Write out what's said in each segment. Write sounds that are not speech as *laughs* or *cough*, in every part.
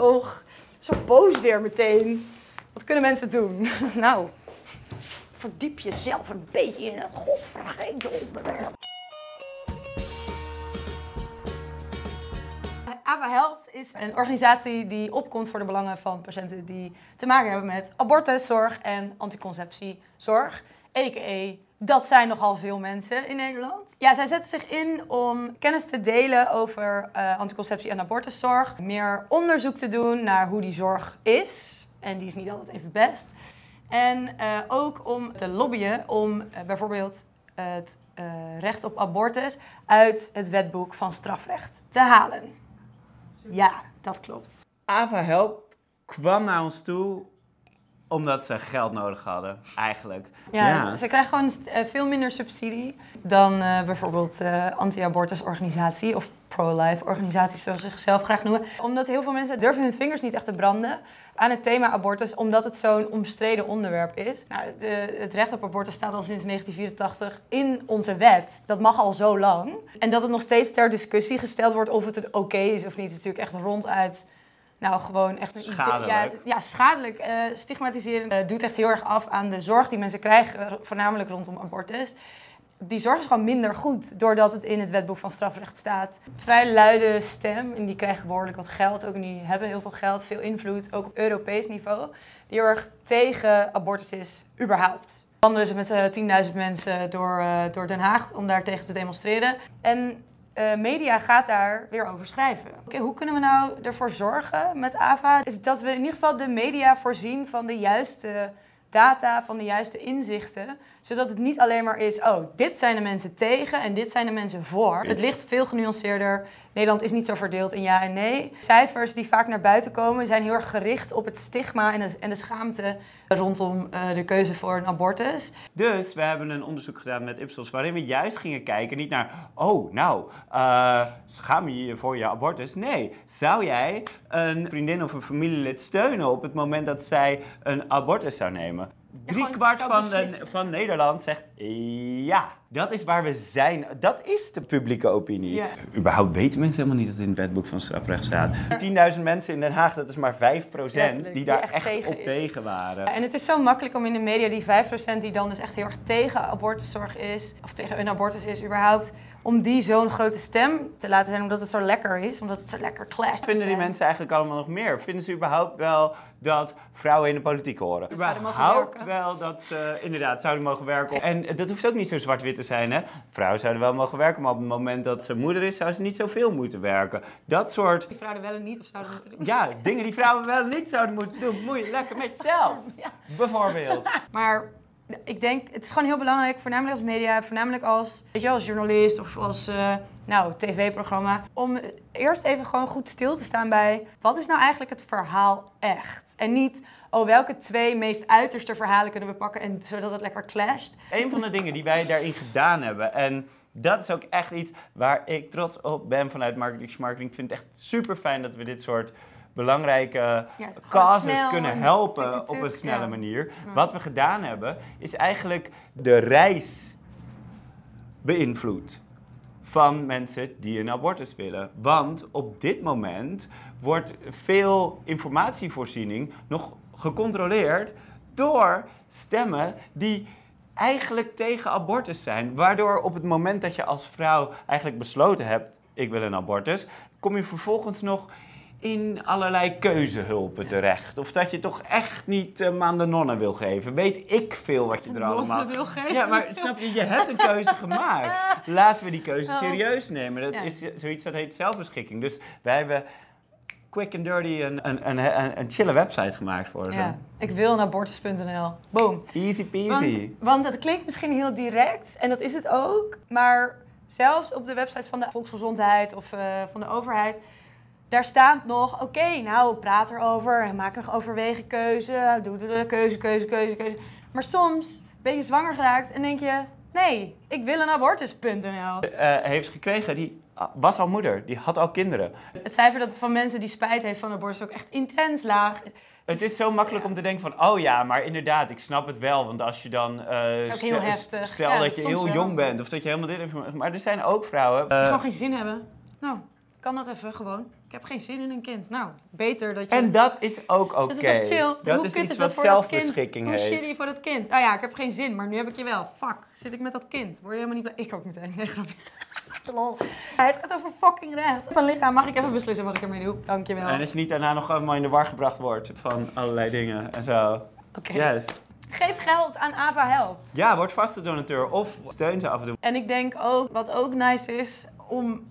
Och, zo boos weer meteen. Wat kunnen mensen doen? *laughs* nou, verdiep jezelf een beetje in het godvergeten onderwerp. AVA Helpt is een organisatie die opkomt voor de belangen van patiënten die te maken hebben met abortuszorg en anticonceptiezorg. A.k.a. dat zijn nogal veel mensen in Nederland. Ja, zij zetten zich in om kennis te delen over uh, anticonceptie en abortuszorg. Meer onderzoek te doen naar hoe die zorg is. En die is niet altijd even best. En uh, ook om te lobbyen om uh, bijvoorbeeld het recht op abortus uit het wetboek van strafrecht te halen. Ja, dat klopt. Ava Help kwam naar ons toe omdat ze geld nodig hadden, eigenlijk. Ja, ze krijgen gewoon uh, veel minder subsidie dan uh, bijvoorbeeld uh, anti-abortusorganisatie of pro-life organisaties, zoals ze zichzelf graag noemen. Omdat heel veel mensen durven hun vingers niet echt te branden aan het thema abortus, omdat het zo'n omstreden onderwerp is. Nou, de, het recht op abortus staat al sinds 1984 in onze wet. Dat mag al zo lang. En dat het nog steeds ter discussie gesteld wordt of het oké is of niet, is natuurlijk echt ronduit nou, gewoon echt een schadelijk. Ja, ja schadelijk. Uh, stigmatiseren uh, doet echt heel erg af aan de zorg die mensen krijgen, voornamelijk rondom abortus. Die zorg is gewoon minder goed doordat het in het wetboek van strafrecht staat. Vrij luide stem en die krijgen behoorlijk wat geld ook. En die hebben heel veel geld, veel invloed, ook op Europees niveau. Die heel erg tegen abortus is, überhaupt. Wandelen ze met uh, 10.000 mensen door, door Den Haag om daar tegen te demonstreren. En uh, media gaat daar weer over schrijven. Okay, hoe kunnen we nou ervoor zorgen met AVA? Dat we in ieder geval de media voorzien van de juiste data, van de juiste inzichten. Zodat het niet alleen maar is, oh, dit zijn de mensen tegen en dit zijn de mensen voor. Het ligt veel genuanceerder. Nederland is niet zo verdeeld in ja en nee. Cijfers die vaak naar buiten komen zijn heel erg gericht op het stigma en de, en de schaamte rondom uh, de keuze voor een abortus. Dus we hebben een onderzoek gedaan met Ipsos waarin we juist gingen kijken, niet naar, oh, nou, uh, schaam je je voor je abortus? Nee, zou jij een vriendin of een familielid steunen op het moment dat zij een abortus zou nemen? Drie kwart van, de, van Nederland zegt ja. Dat is waar we zijn. Dat is de publieke opinie. Ja. Überhaupt weten mensen helemaal niet dat het in het wetboek van strafrecht staat. 10.000 mensen in Den Haag, dat is maar 5% Letterlijk, die daar echt echt, tegen op is. tegen waren. En het is zo makkelijk om in de media die 5% die dan dus echt heel erg tegen abortuszorg is, of tegen een abortus is überhaupt, om die zo'n grote stem te laten zijn, omdat het zo lekker is, omdat het zo lekker clasht. Vinden die mensen eigenlijk allemaal nog meer? Vinden ze überhaupt wel dat vrouwen in de politiek horen? Zouden Überhaupt werken. wel dat ze inderdaad zouden mogen werken. En dat hoeft ook niet zo zwart-wit te zijn, hè? Vrouwen zouden wel mogen werken, maar op het moment dat ze moeder is, zou ze niet zoveel moeten werken. Dat soort, Die vrouwen wel en niet of zouden moeten doen. ja, dingen die vrouwen wel niet zouden moeten doen. Moet je lekker met jezelf, *laughs* Ja. bijvoorbeeld. Maar ik denk, het is gewoon heel belangrijk, voornamelijk als media, voornamelijk als, weet je, als journalist of als eh, nou, tv-programma, om eerst even gewoon goed stil te staan bij wat is nou eigenlijk het verhaal echt? En niet, oh, welke twee meest uiterste verhalen kunnen we pakken en zodat het lekker clasht. Een van de dingen die wij daarin gedaan hebben, en dat is ook echt iets waar ik trots op ben vanuit Marketing Marketing. Ik vind het echt super fijn dat we dit soort belangrijke Ja, gewoon causes kunnen en helpen tuk, tuk, op een snelle ja. manier. Wat we gedaan hebben, is eigenlijk de reis beïnvloed van mensen die een abortus willen. Want op dit moment wordt veel informatievoorziening nog gecontroleerd door stemmen die eigenlijk tegen abortus zijn. Waardoor op het moment dat je als vrouw eigenlijk besloten hebt, ik wil een abortus, kom je vervolgens nog in allerlei keuzehulpen terecht. Of dat je toch echt niet uh, aan de nonnen wil geven. Weet ik veel wat je er Nonnen allemaal... wil geven? Ja, maar snap je, je hebt een keuze gemaakt. *laughs* Laten we die keuze serieus nemen. Dat Ja. is zoiets dat heet zelfbeschikking. Dus wij hebben quick and dirty een, een, een, een, chille website gemaakt voor ze. Ja, ik wil een abortus.nl. Boom. Easy Want, peasy. want het klinkt misschien heel direct, en dat is het ook, maar zelfs op de websites van de Volksgezondheid of eh, van de overheid, daar staat nog, oké, nou, praat erover maak een overwegen keuze, doe de keuze, keuze, keuze, keuze. Maar soms ben je zwanger geraakt en denk je, nee, ik wil een abortus.nl. Eh, heeft ze gekregen, die was al moeder, die had al kinderen. Het cijfer dat van mensen die spijt heeft van abortus ook echt intens laag. Het is zo makkelijk om te denken van, oh ja, maar inderdaad, ik snap het wel. Want als je dan, eh, ook stel, Ja, dat je heel wel. jong bent of dat je helemaal dit heeft. Maar er zijn ook vrouwen. Die eh, gewoon geen zin hebben. Nou, kan dat even gewoon. Ik heb geen zin in een kind. Nou, beter dat je... En dat is ook oké. dat is chill? Dat Hoe is iets is dat wat zelfbeschikking Hoe heet. shitty voor dat kind. Oh ja, ik heb geen zin, maar nu heb ik je wel. Fuck, zit ik met dat kind? Word je helemaal niet blij? Ik ook meteen. Nee, grapje. *laughs* Lol. Ja, het gaat over fucking recht. Op mijn lichaam mag ik even beslissen wat ik ermee doe. Dankjewel. En dat je niet daarna nog allemaal in de war gebracht wordt van allerlei dingen en zo. Oké. Yes. Geef geld aan Ava Helpt. Ja, word vaste donateur of steun ze af en toe. En ik denk ook, wat ook nice is, om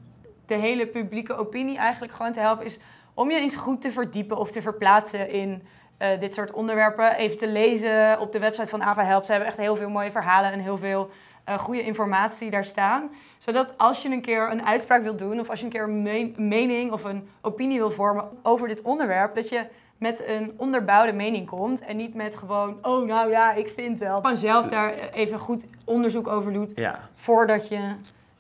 de hele publieke opinie eigenlijk gewoon te helpen, is om je eens goed te verdiepen of te verplaatsen in eh, dit soort onderwerpen. Even te lezen op de website van Ava Help. Ze hebben echt heel veel mooie verhalen en heel veel eh, goede informatie daar staan. Zodat als je een keer een uitspraak wilt doen, of als je een keer een me- mening of een opinie wil vormen over dit onderwerp, dat je met een onderbouwde mening komt en niet met gewoon, oh nou ja, ik vind wel. Gewoon zelf daar even goed onderzoek over doet Ja. voordat je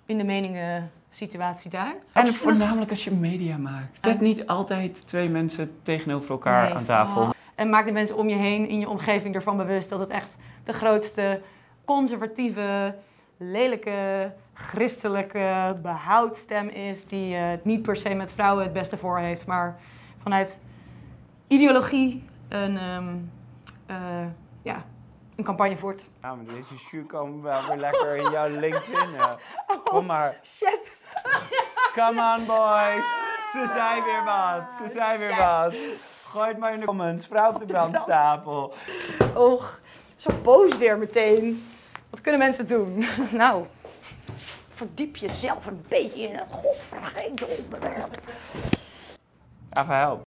in de meningen situatie duikt. En voornamelijk als je media maakt. Zet niet altijd twee mensen tegenover elkaar Nee, aan tafel. oh. En maak de mensen om je heen in je omgeving ervan bewust dat het echt de grootste conservatieve, lelijke, christelijke behoudstem is die eh, het niet per se met vrouwen het beste voor heeft, maar vanuit ideologie een, ehm, eh, ja, een campagne voert. Ja, maar deze shoe komen wel weer lekker in jouw LinkedIn. ja. *laughs* Kom maar. Shit! Come on boys. Ze zijn weer wat. Ze zijn weer wat. Gooi het maar in de comments. Vrouw op de *laughs* brandstapel. Och, zo boos weer meteen. Wat kunnen mensen doen? *laughs* nou, verdiep jezelf een beetje in het godvragende onderwerp. Even help.